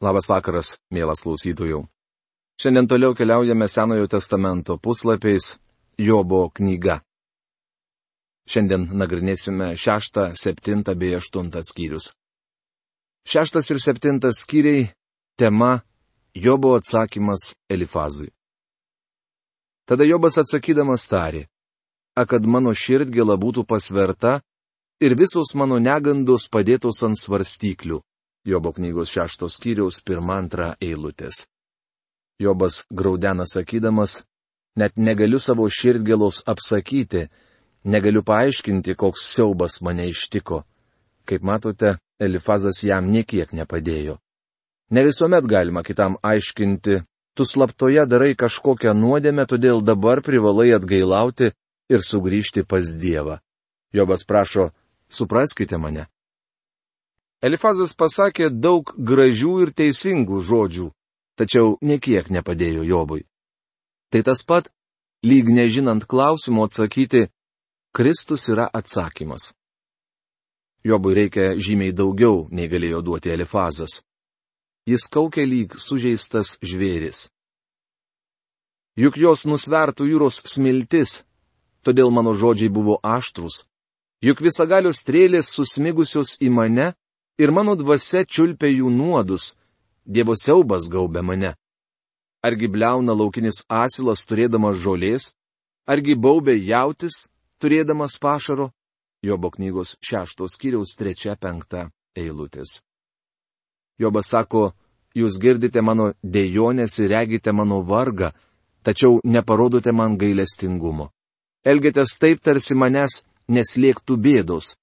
Labas vakaras, mielas klausytojų. Šiandien toliau keliaujame Senojo testamento puslapiais Jobo knyga. Šiandien nagrinėsime 6, 7 bei 8 skyrius. Šeštas ir septintas skyriai - tema Jobo atsakymas Elifazui. Tada Jobas atsakydamas tarė, a kad mano širdgėla būtų pasverta ir visos mano negandos padėtos ant svarstyklių. Jobo knygos šeštos skyriaus pirmą antrą eilutės. Jobas graudena sakydamas, net negaliu savo širdgėlos apsakyti, negaliu paaiškinti, koks siaubas mane ištiko. Kaip matote, Elifazas jam niekiek nepadėjo. Ne visuomet galima kitam aiškinti, tu slaptoje darai kažkokią nuodėmę, todėl dabar privalai atgailauti ir sugrįžti pas Dievą. Jobas prašo, supraskite mane. Elifazas pasakė daug gražių ir teisingų žodžių, tačiau niekiek nepadėjo Jobui. Tai tas pat, lyg nežinant klausimo atsakyti, Kristus yra atsakymas. Jobui reikia žymiai daugiau, nei galėjo duoti Elifazas. Jis kaukia lyg sužeistas žvėris. Juk jos nusvertų jūros smiltis, todėl mano žodžiai buvo aštrus. Juk visagalios strėlės susmigusios į mane ir mano dvasia čiulpia jų nuodus, Dievo siaubas gaubia mane. Argi bleuna laukinis asilas turėdamas žolės, argi baubė jautis turėdamas pašaro? Jobo knygos šeštos kiriaus trečia penkta eilutės. Jobas sako, jūs girdite mano dėjonės ir regite mano vargą, tačiau neparodote man gailestingumo. Elgėtės taip, tarsi manęs neslėgtų bėdos.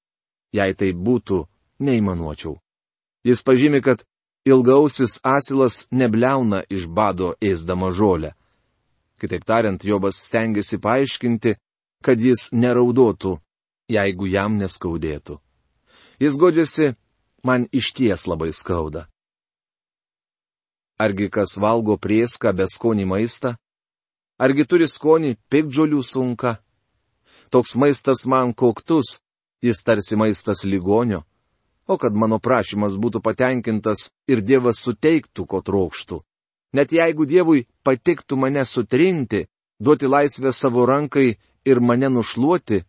Jei tai būtų, neįmanuočiau. Jis pažymi, kad ilgausis asilas nebleuna iš bado ėsdama žolę. Kitaip tariant, Jobas stengiasi paaiškinti, kad jis neraudotų jeigu jam neskaudėtų. Jis godžiasi, man iš ties labai skauda. Argi kas valgo prieską be skonį maistą? Argi turi skonį pikdžiolių sunka? Toks maistas man koktus, jis tarsi maistas ligonio. O kad mano prašymas būtų patenkintas ir Dievas suteiktų, ko trokštų. Net jeigu Dievui patiktų mane sutrinti, duoti laisvę savo rankai ir mane nušluoti,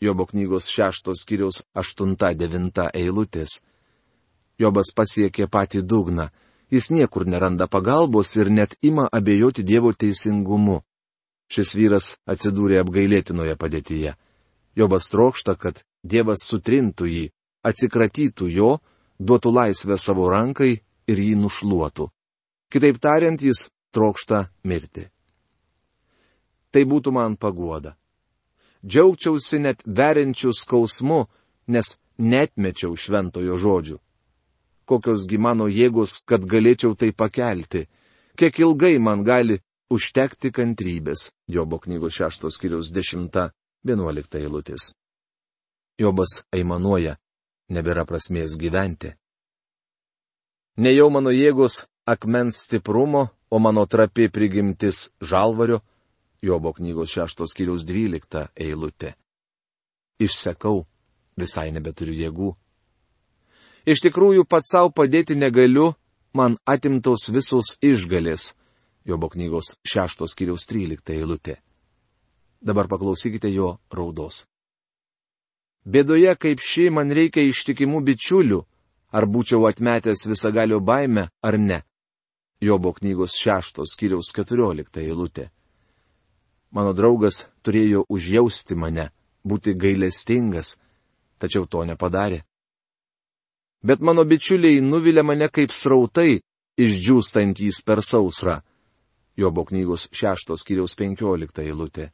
Jobo knygos šeštos kiriaus aštunta devinta eilutės. Jobas pasiekė patį dugną, jis niekur neranda pagalbos ir net ima abejoti Dievo teisingumu. Šis vyras atsidūrė apgailėtinoje padėtyje. Jobas trokšta, kad Dievas sutrintų jį, atsikratytų jo, duotų laisvę savo rankai ir jį nušluotų. Kitaip tariant, jis trokšta mirti. Tai būtų man paguoda džiaugčiausi net veriančių skausmu, nes netmečiau šventojo žodžių. Kokiosgi mano jėgos, kad galėčiau tai pakelti, kiek ilgai man gali užtekti kantrybės. Jobo knygos šeštos kiriaus 10-11 eilutės. Jobas aimanuoja, nebėra prasmės gyventi. Ne jau mano jėgos akmens stiprumo, o mano trapi prigimtis žalvario, Jobo knygos šeštos kiriaus dvylikta eilutė. Išsekau, visai nebeturiu jėgų. Iš tikrųjų, pats savo padėti negaliu, man atimtos visos išgalės. Jobo knygos šeštos kiriaus trylikta eilutė. Dabar paklausykite jo raudos. Bėdoje kaip ši man reikia ištikimų bičiulių, ar būčiau atmetęs visagalio baimę ar ne. Jobo knygos šeštos kiriaus keturiolikta eilutė. Mano draugas turėjo užjausti mane, būti gailestingas, tačiau to nepadarė. Bet mano bičiuliai nuvilia mane kaip srautai, išdžiūstantys per sausrą. Jobo knygos šeštos kiriaus penkiolikta eilutė.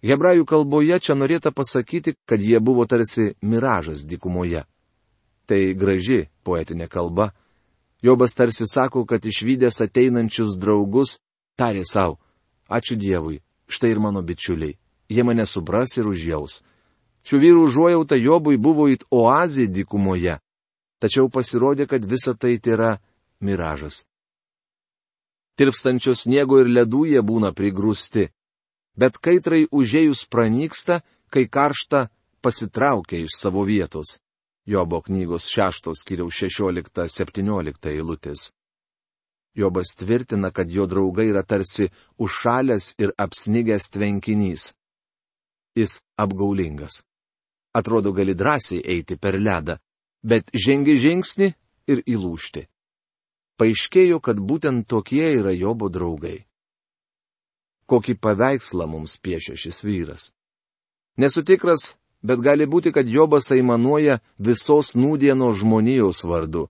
Hebrajų kalboje čia norėta pasakyti, kad jie buvo tarsi miražas dykumoje. Tai graži poetinė kalba. Jobas tarsi sako, kad išvykęs ateinančius draugus, tarė savo, ačiū Dievui, štai ir mano bičiuliai. Jie mane supras ir užjaus. Šių vyrų užuojauta Jobui buvo it oazė dykumoje, tačiau pasirodė, kad visa tai yra miražas. Tirpstančios sniego ir ledų jie būna prigrūsti, bet kaitrai užėjus pranyksta, kai karšta pasitraukia iš savo vietos. Jobo knygos 6 skiriaus 16-17 eilutės. Jobas tvirtina, kad jo draugai yra tarsi užšalęs ir apsnigęs tvenkinys. Jis apgaulingas. Atrodo, gali drąsiai eiti per ledą, bet žengi žingsnį ir įlūšti. Paaiškėjo, kad būtent tokie yra Jobo draugai. Kokį paveikslą mums piešia šis vyras. Nesu tikras, bet gali būti, kad Jobas aimanuoja visos nūdieno žmonijos vardu.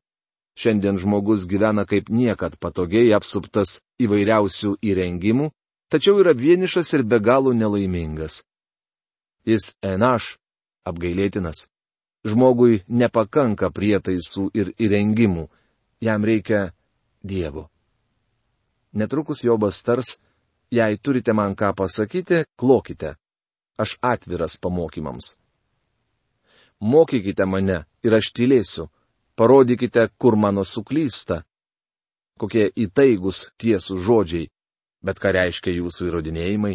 Šiandien žmogus gyvena kaip niekad patogiai apsuptas įvairiausių įrengimų, tačiau yra vienišas ir be galo nelaimingas. Jis enaš, apgailėtinas. Žmogui nepakanka prietaisų ir įrengimų, jam reikia Dievo. Netrukus Jobas tars, jei turite man ką pasakyti, klokite aš atviras pamokymams. Mokykite mane ir aš tylėsiu, parodykite, kur mano suklysta. Kokie įtaigus tiesų žodžiai, bet ką reiškia jūsų įrodinėjimai?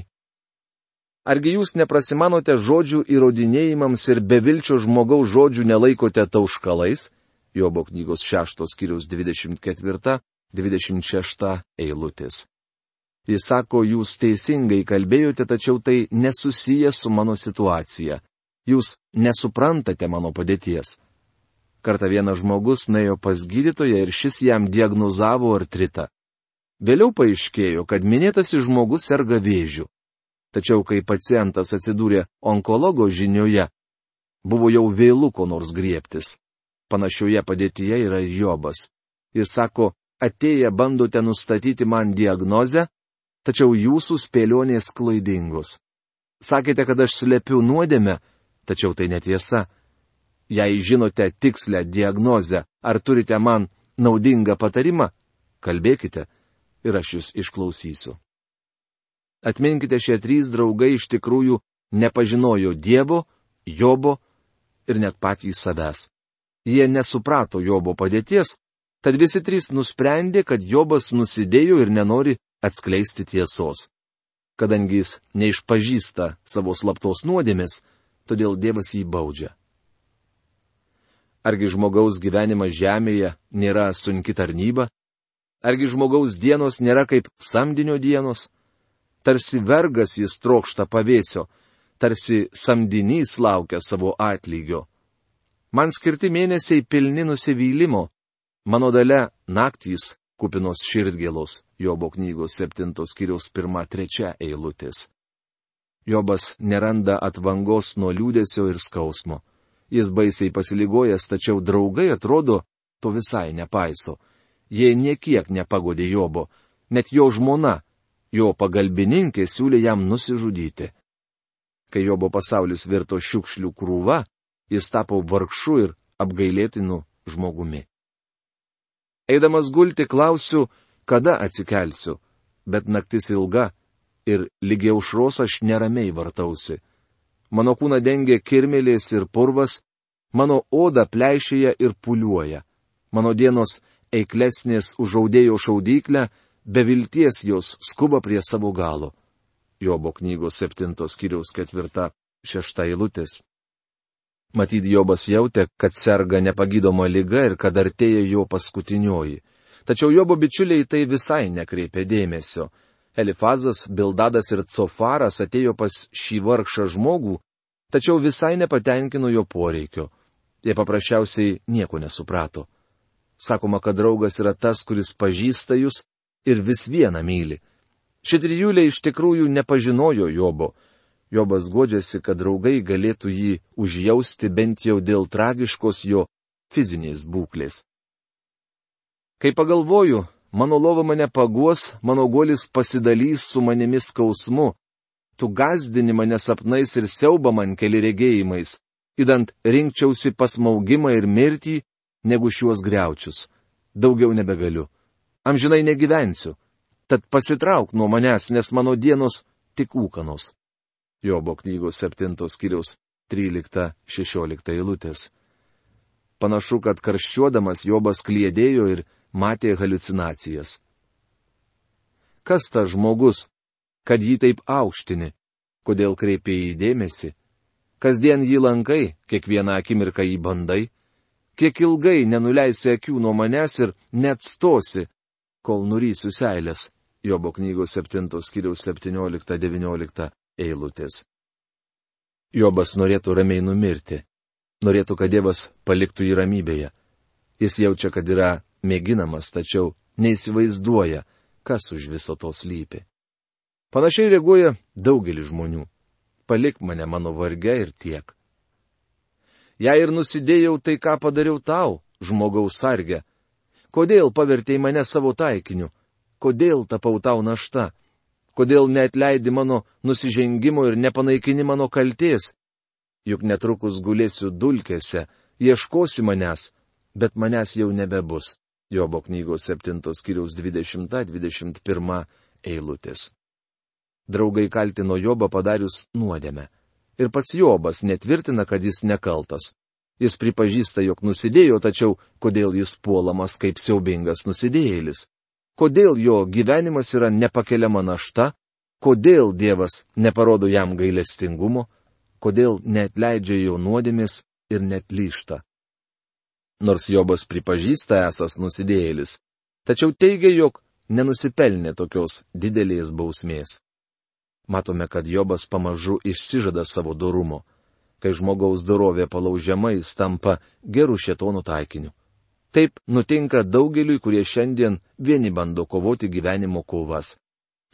Argi jūs neprasimanote žodžių įrodinėjimams ir bevilčio žmogaus žodžių nelaikote tauškalais? Jobo knygos 6 skyrius 24-26 eilutės. Jis sako, jūs teisingai kalbėjote, tačiau tai nesusiję su mano situacija. Jūs nesuprantate mano padėties. Kartą vienas žmogus nuėjo pas gydytoją ir šis jam diagnozavo artritą. Vėliau paaiškėjo, kad minėtasis žmogus serga vėžiu. Tačiau kai pacientas atsidūrė onkologo žinioje, buvo jau vėlų ko nors griebtis. Panašioje padėtyje yra Jobas. Jis sako, atėję bandote nustatyti man diagnozę, tačiau jūsų spėlionės klaidingos. Sakėte, kad aš slepiu nuodėmę, tačiau tai netiesa. Jei žinote tikslę diagnozę, ar turite man naudingą patarimą, kalbėkite ir aš jūs išklausysiu. Atminkite, šie trys draugai iš tikrųjų nepažinojo Dievo, Jobo ir net patys savęs. Jie nesuprato Jobo padėties, tad visi trys nusprendė, kad Jobas nusidėjo ir nenori atskleisti tiesos. Kadangi jis neišpažįsta savo slaptos nuodėmės, todėl Dievas jį baudžia. Argi žmogaus gyvenimas žemėje nėra sunki tarnyba? Argi žmogaus dienos nėra kaip samdinio dienos? Tarsi vergas jis trokšta pavėsio, tarsi samdinys laukia savo atlygio. Man skirti mėnesiai pilni nusivylimo, mano dalė naktys kupinos širdgėlos, Jobo knygos 7 skyriaus 1-3 eilutės. Jobas neranda atvangos nuo liūdėsio ir skausmo. Jis baisiai pasiligojęs, tačiau draugai atrodo, to visai nepaiso. Jie niekiek nepagodė Jobo, net jo žmona, jo pagalbininkė siūlė jam nusižudyti. Kai Jobo pasaulis virto šiukšlių krūva, jis tapo vargšu ir apgailėtinu žmogumi. Eidamas gulti klausiu, kada atsikelsiu, bet naktis ilga ir lygiai užros aš neramiai vartausi. Mano kūną dengia kirmelės ir purvas, mano oda pleišėja ir puliuoja. Mano dienos eiklesnės užaudėjo šaudyklę, be vilties jos skuba prie savo galo. Jobo knygos 7 skyriaus 4-6 eilutės. Matyt, Jobas jautė, kad serga nepagydoma lyga ir kad artėja jo paskutinioji. Tačiau Jobo bičiuliai tai visai nekreipė dėmesio. Elifazas, Bildadas ir Cofaras atėjo pas šį vargšą žmogų, tačiau visai nepatenkino jo poreikio. Jie paprasčiausiai nieko nesuprato. Sakoma, kad draugas yra tas, kuris pažįsta jūs ir vis vieną myli. Ši trijulė iš tikrųjų nepažinojo Jobo. Jobas godžiasi, kad draugai galėtų jį užjausti bent jau dėl tragiškos jo fizinės būklės. Kai pagalvoju, mano lova mane paguos, mano golis pasidalys su manimi skausmu, tu gazdini mane sapnais ir siauba man keli regėjimais, įdant rinkčiausi pasmaugimą ir mirtį, negu šiuos greučius. Daugiau nebegaliu. Amžinai negyvensiu. Tad pasitrauk nuo manęs, nes mano dienos tik ūkanos. Jobo knygos 7 skyriaus 13-16 eilutės. Panašu, kad karščiuodamas Jobas klėdėjo ir matė halucinacijas. Kas tas žmogus, kad jį taip aukštini, kodėl kreipė į dėmesį? Kasdien jį lankai, kiekvieną akimirką jį bandai, kiek ilgai nenuleisi akių nuo manęs ir net stosi, kol nurysiu seilės. Jobo knygos 7 skiriaus 17-19 eilutės. Jobas norėtų ramiai numirti. Norėtų, kad Dievas paliktų jį ramybėje. Jis jaučia, kad yra mėginamas, tačiau neįsivaizduoja, kas už viso to slypi. Panašiai reaguoja daugelis žmonių. Palik mane mano varge ir tiek. Jei ir nusidėjau, tai ką padariau tau, žmogaus sargė? Kodėl pavertėjai mane savo taikiniu? Kodėl tapau tau našta? Kodėl neatleidi mano nusižengimo ir nepanaikini mano kalties? Juk netrukus gulėsiu dulkėse, ieškosi manęs, bet manęs jau nebebus. Jobo knygos 7 skiriaus 20-21 eilutės. Draugai kaltino Jobą padarius nuodėmę. Ir pats Jobas netvirtina, kad jis nekaltas. Jis pripažįsta, jog nusidėjo, tačiau kodėl jis puolamas kaip siaubingas nusidėjėlis? Kodėl jo gyvenimas yra nepakeliama našta? Kodėl Dievas neparodo jam gailestingumo? Kodėl netleidžia jo nuodėmis ir net lyšta? Nors Jobas pripažįsta esas nusidėjėlis, tačiau teigia, jog nenusipelnė tokios didelės bausmės matome, kad Jobas pamažu išsižada savo dorumo. Kai žmogaus dorovė palaužiama, jis tampa gerų šėtonų taikiniu. Taip nutinka daugeliui, kurie šiandien vieni bando kovoti gyvenimo kovas.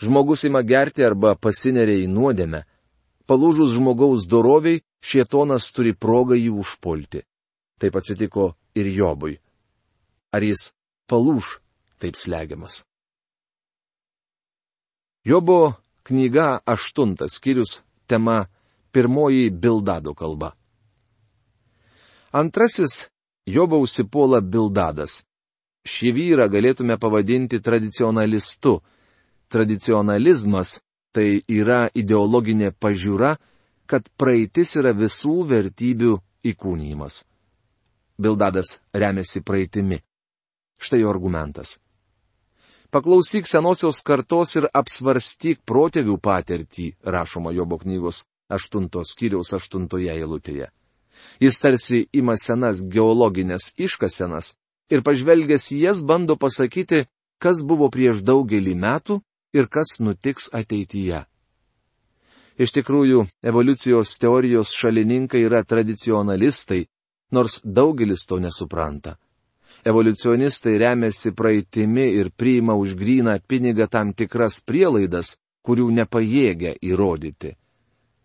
Žmogus ima gerti arba pasineria į nuodėmę. Palūžus žmogaus doroviai, šėtonas turi progą jį užpulti. Taip atsitiko ir Jobui. Ar jis palūž taip slegiamas? Jobo Knyga aštuntas skyrius tema pirmoji Bildado kalba. Antrasis Jobo užsipuola Bildadas. Šį vyrą galėtume pavadinti tradicionalistu. Tradicionalizmas tai yra ideologinė pažiūra, kad praeitis yra visų vertybių įkūnymas. Bildadas remiasi praeitimi. Štai jo argumentas. Paklausyk senosios kartos ir apsvarstyk protėvių patirtį, rašoma Jobo knygos 8 skyriaus 8 eilutėje. Jis tarsi ima senas geologinės iškasenas ir pažvelgęs jas bando pasakyti, kas buvo prieš daugelį metų ir kas nutiks ateityje. Iš tikrųjų, evoliucijos teorijos šalininkai yra tradicionalistai, nors daugelis to nesupranta. Evoliucionistai remiasi praeitimi ir priima už gryną pinigą tam tikras prielaidas, kurių nepajėgia įrodyti.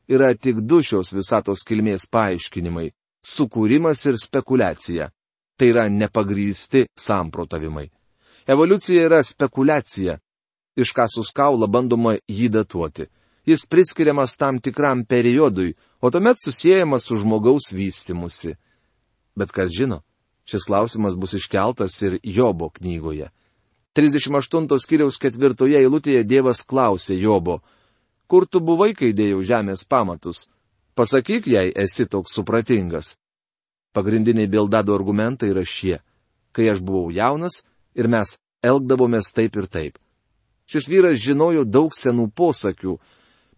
Yra tik du šios visatos kilmės paaiškinimai - sukūrimas ir spekulacija. Tai yra nepagrysti samprotavimai. Evoliucija yra spekulacija. Iškasus kaulą bandoma jį datuoti. Jis priskiriamas tam tikram periodui, o tuomet susijęjamas su žmogaus vystimusi. Bet kas žino, Šis klausimas bus iškeltas ir Jobo knygoje. 38 skiriaus ketvirtoje eilutėje Dievas klausė Jobo, kur tu buvai, kai dėjau žemės pamatus? Pasakyk, jei esi toks supratingas. Pagrindiniai Bildado argumentai yra šie. Kai aš buvau jaunas ir mes elgdavomės taip ir taip. Šis vyras žinojo daug senų posakių,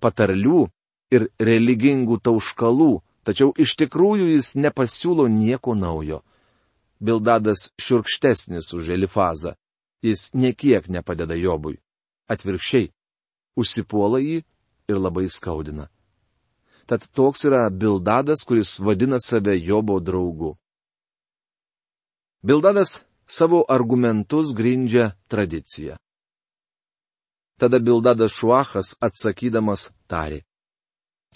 patarlių ir religingų tauškalų, tačiau iš tikrųjų jis nepasiūlo nieko naujo. Bildadas širkštesnis už Elifazą. Jis niekiek nepadeda Jobui. Atvirkščiai, užsipuola jį ir labai skaudina. Tad toks yra Bildadas, kuris vadina save Jobo draugu. Bildadas savo argumentus grindžia tradicija. Tada Bildadas Šuachas atsakydamas tarė.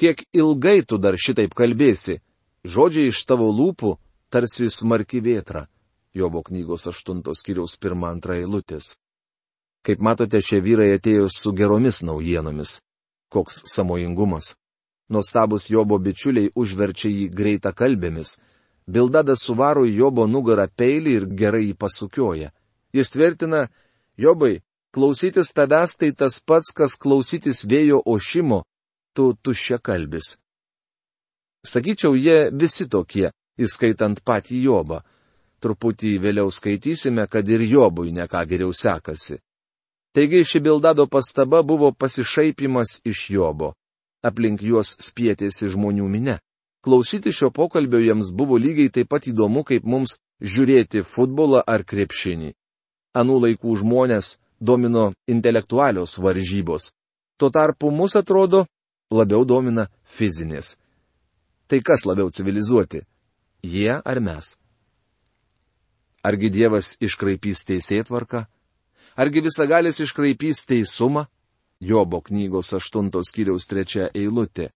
Kiek ilgai tu dar šitaip kalbėsi, žodžiai iš tavo lūpų tarsi smarki vėtra. Jobo knygos 8 skyriaus 1-2 eilutės. Kaip matote, šie vyrai atėjo su geromis naujienomis. Koks samojingumas. Nuostabus Jobo bičiuliai užverčia jį greitą kalbėmis. Bildadas suvaro Jobo nugarą peilį ir gerai jį pasukioja. Jis tvirtina, Jobai, klausytis tavęs tai tas pats, kas klausytis vėjo ošimo, tu tuščia kalbis. Sakyčiau, jie visi tokie, įskaitant patį Jobą. Truputį vėliau skaitysime, kad ir Jobui neką geriau sekasi. Taigi ši Bildado pastaba buvo pasišaipimas iš Jobo. Aplink juos spietėsi žmonių minė. Klausyti šio pokalbio jiems buvo lygiai taip pat įdomu, kaip mums žiūrėti futbolą ar krepšinį. Anų laikų žmonės domino intelektualios varžybos. Tuo tarpu mus atrodo labiau domina fizinės. Tai kas labiau civilizuoti? Jie ar mes? Argi Dievas iškraipys teisėtvarką? Argi visagalis iškraipys teisumą? Jobo knygos 8 skyriaus 3 eilutė.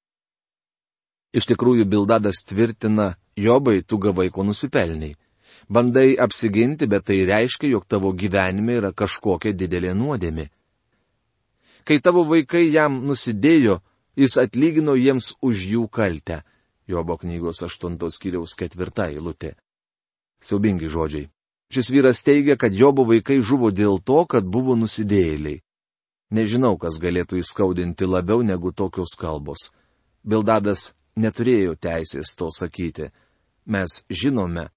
Iš tikrųjų, Bildadas tvirtina, Jobai tu gavai ko nusipelniai. Bandai apsiginti, bet tai reiškia, jog tavo gyvenime yra kažkokia didelė nuodėmė. Kai tavo vaikai jam nusidėjo, jis atlygino jiems už jų kaltę. Jobo knygos 8 skyriaus 4 eilutė. Siaubingi žodžiai. Šis vyras teigia, kad Jobo vaikai žuvo dėl to, kad buvo nusidėjėliai. Nežinau, kas galėtų įskaudinti labiau negu tokios kalbos. Bildadas neturėjo teisės to sakyti. Mes žinome,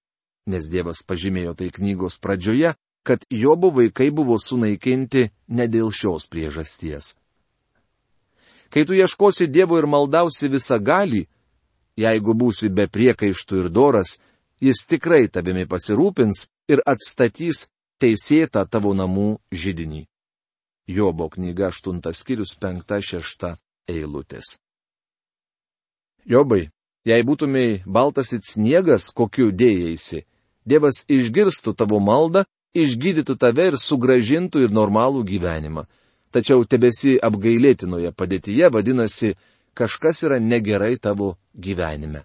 nes Dievas pažymėjo tai knygos pradžioje, kad Jobo vaikai buvo sunaikinti ne dėl šios priežasties. Kai tu ieškosi Dievo ir maldausi visą galį, jeigu būsi be priekaištų ir doras, jis tikrai tavimi pasirūpins ir atstatys teisėtą tavo namų žydinį. Jobo knyga 8 skyrius 5-6 eilutės. Jobai, jei būtumai baltas it sniegas, kokiu dėjėsi, Dievas išgirstų tavo maldą, išgydytų tave ir sugražintų ir normalų gyvenimą. Tačiau tebesi apgailėtinoje padėtyje, vadinasi, kažkas yra negerai tavo gyvenime.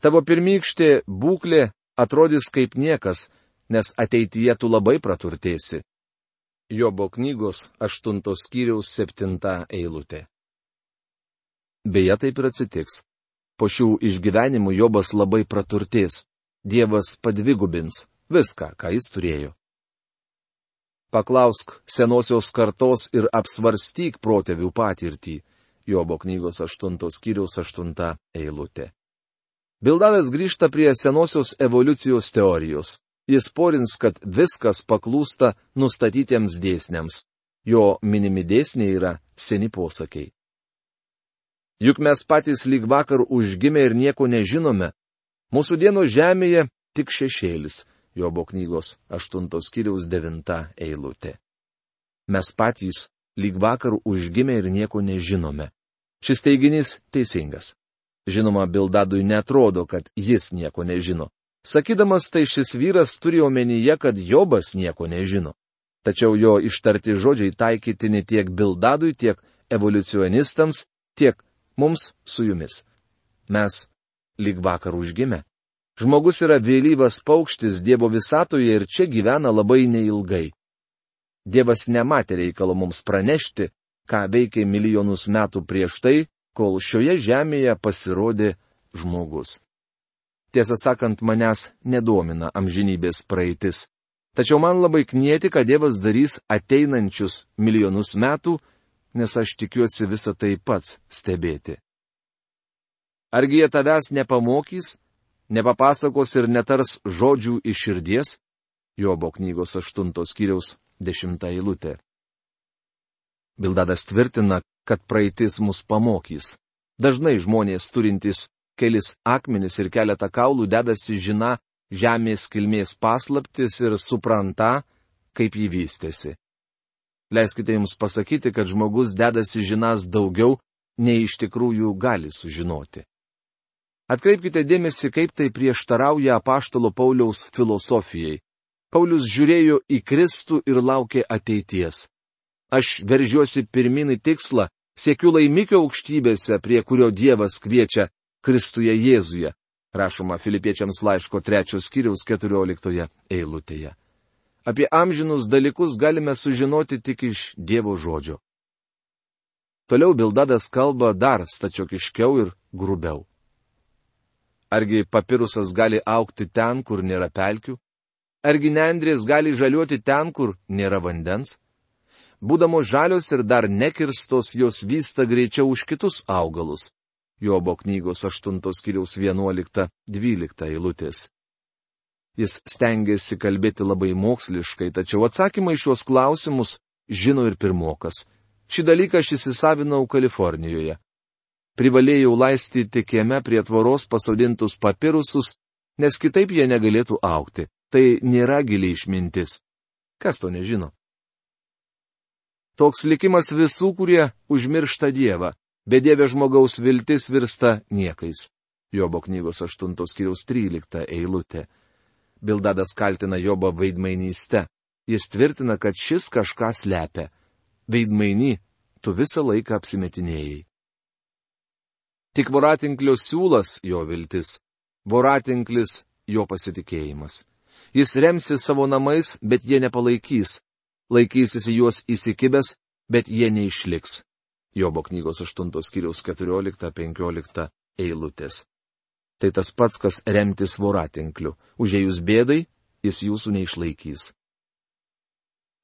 Tavo pirmykštė būklė atrodys kaip niekas, nes ateityje tu labai praturtėsi. Jobo knygos 8 skyriaus 7 eilutė. Beje, taip ir atsitiks. Po šių išgyvenimų Jobas labai praturtės. Dievas padvigubins viską, ką jis turėjo. Paklausk senosios kartos ir apsvarstyk protėvių patirtį. Jobo knygos 8 skyriaus 8 eilutė. Bildadas grįžta prie senosios evoliucijos teorijos. Jis porins, kad viskas paklūsta nustatytiems dėsniams. Jo minimi dėsniai yra seni posakiai. Juk mes patys lyg vakar užgimė ir nieko nežinome. Mūsų dienos žemėje tik šešėlis. Jobo knygos 8 skyriaus 9 eilutė. Mes patys lyg vakar užgimė ir nieko nežinome. Šis teiginys teisingas. Žinoma, Bildadui netrodo, kad jis nieko nežino. Sakydamas tai šis vyras turi omenyje, kad Jobas nieko nežino. Tačiau jo ištarti žodžiai taikytini tiek Bildadui, tiek evoliucionistams, tiek mums su jumis. Mes lyg vakar užgimę. Žmogus yra vėlyvas paukštis Dievo visatoje ir čia gyvena labai neilgai. Dievas nematė reikalo mums pranešti, ką veikė milijonus metų prieš tai, kol šioje žemėje pasirodė žmogus. Tiesą sakant, manęs nedomina amžinybės praeitis. Tačiau man labai knieti, kad Dievas darys ateinančius milijonus metų, nes aš tikiuosi visą tai pats stebėti. Argi jie tavęs nepamokys, nepapasakos ir netars žodžių iš širdies? Jobo knygos 8 skyriaus 10 eilutė. Bildadas tvirtina, kad praeitis mus pamokys. Dažnai žmonės turintys kelis akmenis ir keletą kaulų dedasi žina žemės kilmės paslaptis ir supranta, kaip jį vystėsi. Leiskite jums pasakyti, kad žmogus dedasi žinas daugiau, nei iš tikrųjų gali sužinoti. Atkreipkite dėmesį, kaip tai prieštarauja apaštalo Pauliaus filosofijai. Paulius žiūrėjo į Kristų ir laukė ateities. Aš veržiuosi pirmin į tikslą, siekiu laimikio aukštybėse, prie kurio Dievas kviečia Kristuje Jėzuje, rašoma Filipiečiams laiško trečios skyriaus keturioliktoje eilutėje. Apie amžinus dalykus galime sužinoti tik iš Dievo žodžio. Toliau Bildadas kalba dar stačiokiškiau ir grubiau. Argi papirusas gali aukti ten, kur nėra pelkių? Argi nendrės gali žaliuoti ten, kur nėra vandens? Būdamos žalios ir dar nekirstos, jos vysta greičiau už kitus augalus. Jobo knygos 8 skyriaus 11-12 eilutės. Jis stengiasi kalbėti labai moksliškai, tačiau atsakymą iš šios klausimus žino ir pirmokas. Šį dalyką aš įsisavinau Kalifornijoje. privalėjau laistyti kieme prie tvoros pasodintus papirusus, nes kitaip jie negalėtų aukti. Tai nėra giliai išmintis. Kas to nežino? Toks likimas visų, kurie užmiršta Dievą. Bedėvė žmogaus viltis virsta niekais. Jobo knygos 8 skyriaus 13 eilutė. Bildadas kaltina Jobą vaidmainyste. Jis tvirtina, kad šis kažką slepia. Veidmainy, tu visą laiką apsimetinėjai. Tik voratinklio siūlas jo viltis, voratinklis jo pasitikėjimas. Jis remsis savo namais, bet jie nepalaikys, laikysis į juos įsikibęs, bet jie neišliks. Jobo knygos 8 skyriaus 14-15 eilutės. Tai tas pats, kas remtis voratinkliu. Užėjus bėdai, jis jūsų neišlaikys.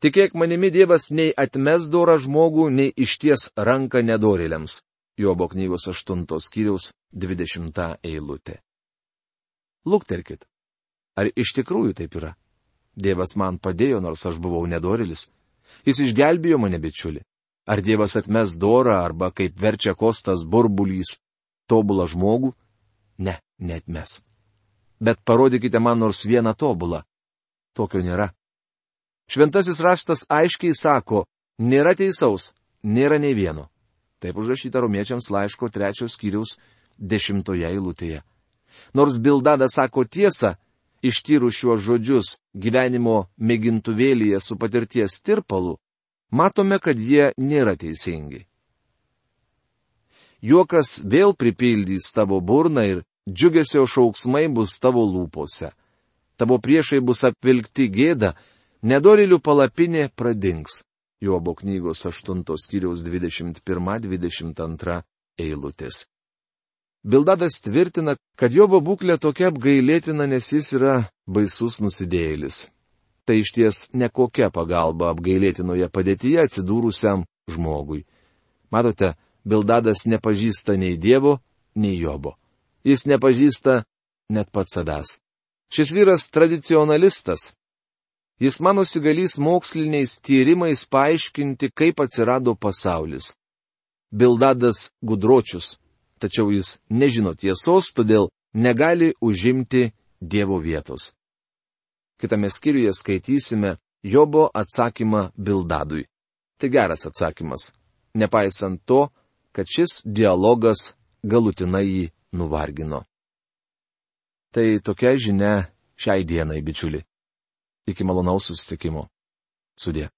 Tikėk manimi Dievas nei atmes dorą žmogų, nei išties ranką nedorėliams. Jobo knygos 8 skyriaus 20 eilutė. Lukterkit. Ar iš tikrųjų taip yra? Dievas man padėjo, nors aš buvau nedorilis. Jis išgelbėjo mane bičiuli. Ar Dievas atmes dorą arba kaip verčia kostas burbulys tobulą žmogų? Ne, netmes. Bet parodykite man nors vieną tobulą. Tokio nėra. Šventasis raštas aiškiai sako, nėra teisaus, nėra nei vieno. Taip užrašyta romiečiams laiško trečios skyriaus dešimtoje eilutėje. Nors Bildadas sako tiesą, ištyrus šiuos žodžius gyvenimo mėgintuvėlyje su patirties tirpalu, matome, kad jie nėra teisingi. Juokas vėl pripildys tavo burną ir džiugesio šauksmai bus tavo lūpose. Tavo priešai bus apvilkti gėda, nedorilių palapinė pradings. Jobo knygos 8 skyriaus 21-22 eilutės. Bildadas tvirtina, kad Jobo būklė tokia apgailėtina, nes jis yra baisus nusidėjėlis. Tai iš ties nekokia pagalba apgailėtinoje padėtyje atsidūrusiam žmogui. Matote, Bildadas nepažįsta nei Dievo, nei Jobo. Jis nepažįsta net pats savęs. Šis vyras tradicionalistas, Jis manosi galys moksliniais tyrimais paaiškinti, kaip atsirado pasaulis. Bildadas gudročius, tačiau jis nežino tiesos, todėl negali užimti Dievo vietos. Kitame skyriuje skaitysime Jobo atsakymą Bildadui. Tai geras atsakymas, nepaisant to, kad šis dialogas galutinai jį nuvargino. Tai tokia žinia šiai dienai, bičiuli. Iki malonaus susitikimo. Sudė.